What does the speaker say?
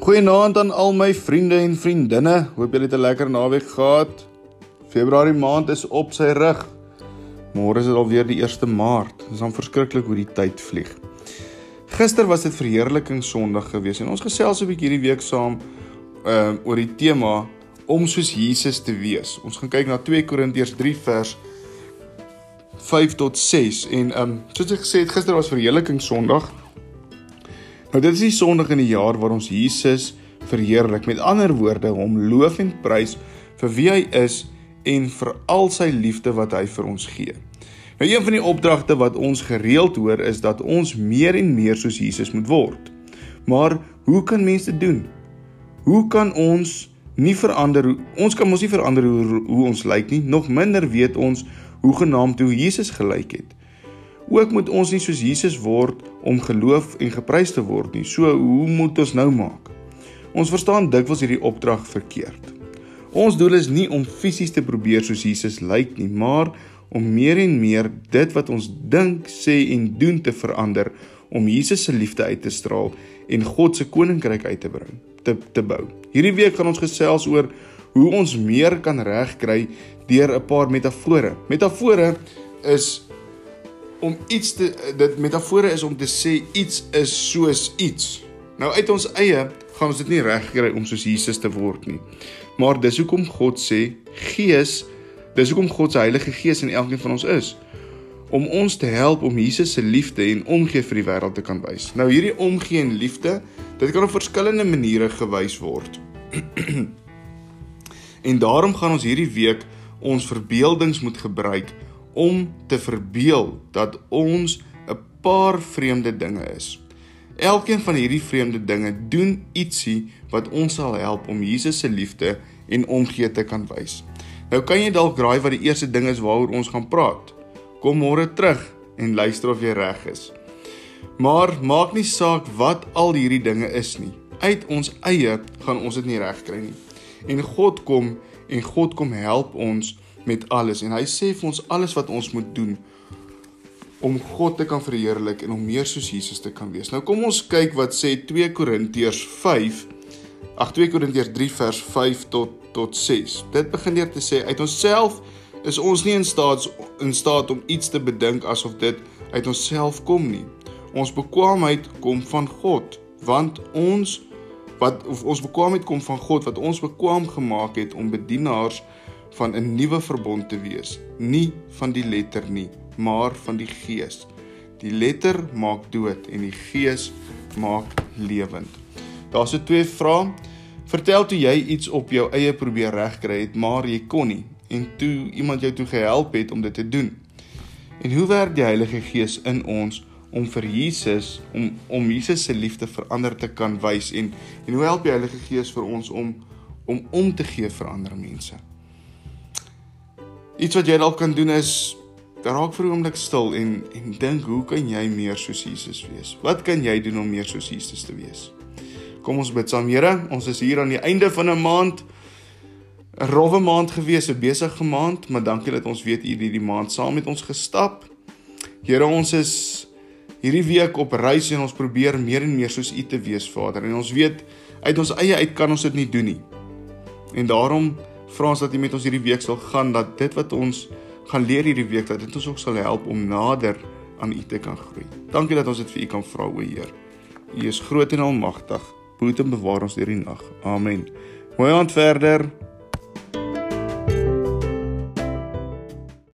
Goeienaand aan al my vriende en vriendinne. Hoop julle het 'n lekker naweek gehad. Februarie maand is op sy rug. Môre is dit alweer die 1ste Maart. Dit is dan verskriklik hoe die tyd vlieg. Gister was dit verheerliking Sondag gewees en ons gesels 'n bietjie hierdie week saam uh oor die tema om soos Jesus te wees. Ons gaan kyk na 2 Korintiërs 3 vers 5 tot 6 en um soos ek gesê het gister was verheerliking Sondag. Nou dit is die Sondag in die jaar waar ons Jesus verheerlik. Met ander woorde, hom loof en prys vir wie hy is en vir al sy liefde wat hy vir ons gee. Nou een van die opdragte wat ons gereeld hoor is dat ons meer en meer soos Jesus moet word. Maar hoe kan mense dit doen? Hoe kan ons nie verander ons kan mos nie verander hoe, hoe ons lyk nie, nog minder weet ons hoe genaamd hoe Jesus gelyk het. Ook moet ons nie soos Jesus word om geloof en geprys te word nie. So hoe moet ons nou maak? Ons verstaan dikwels hierdie opdrag verkeerd. Ons doel is nie om fisies te probeer soos Jesus lyk nie, maar om meer en meer dit wat ons dink, sê en doen te verander om Jesus se liefde uit te straal en God se koninkryk uit te bring, te te bou. Hierdie week gaan ons gesels oor hoe ons meer kan regkry deur 'n paar metafore. Metafore is om iets te dit metafore is om te sê iets is soos iets. Nou uit ons eie gaan ons dit nie reg kry om soos Jesus te word nie. Maar dis hoekom God sê Gees, dis hoekom God se Heilige Gees in elkeen van ons is om ons te help om Jesus se liefde en omgee vir die wêreld te kan wys. Nou hierdie omgee en liefde, dit kan op verskillende maniere gewys word. en daarom gaan ons hierdie week ons verbeeldings moet gebruik om te verbeel dat ons 'n paar vreemde dinge is. Elkeen van hierdie vreemde dinge doen ietsie wat ons sal help om Jesus se liefde en omgee te kan wys. Nou kan jy dalk raai wat die eerste ding is waaroor ons gaan praat. Kom môre terug en luister of jy reg is. Maar maak nie saak wat al hierdie dinge is nie. Uit ons eie gaan ons dit nie reg kry nie. En God kom en God kom help ons met alles en hy sê vir ons alles wat ons moet doen om God te kan verheerlik en om meer soos Jesus te kan wees. Nou kom ons kyk wat sê 2 Korintiërs 5 ag 2 Korintiërs 3 vers 5 tot tot 6. Dit begin deur te sê uit onsself is ons nie in staat in staat om iets te bedink asof dit uit onsself kom nie. Ons bekwaamheid kom van God, want ons wat ons bekwaamheid kom van God wat ons bekwaam gemaak het om bedienaars van 'n nuwe verbond te wees, nie van die letter nie, maar van die gees. Die letter maak dood en die gees maak lewend. Daar's 'n twee vrae. Vertel toe jy iets op jou eie probeer regkry het, maar jy kon nie en toe iemand jou toe gehelp het om dit te doen. En hoe werk die Heilige Gees in ons om vir Jesus om om Jesus se liefde verander te kan wys en en hoe help die Heilige Gees vir ons om om om te gee vir ander mense? Iets wat jy dalk kan doen is raak vir 'n oomblik stil en en dink hoe kan jy meer soos Jesus wees? Wat kan jy doen om meer soos Jesus te wees? Kom ons bid saam, Here. Ons is hier aan die einde van 'n maand. 'n Rowwe maand gewees, 'n besige maand, maar dankie dat ons weet U het hierdie maand saam met ons gestap. Here, ons is hierdie week op reis en ons probeer meer en meer soos U te wees, Vader. En ons weet uit ons eie uit kan ons dit nie doen nie. En daarom vra ons dat U met ons hierdie week sal gaan dat dit wat ons gaan leer hierdie week dat dit ons ook sal help om nader aan U te kan groei. Dankie dat ons dit vir U kan vra, o Heer. U is groot en almagtig. Boet en bewaar ons deur die nag. Amen. Mooi aand verder.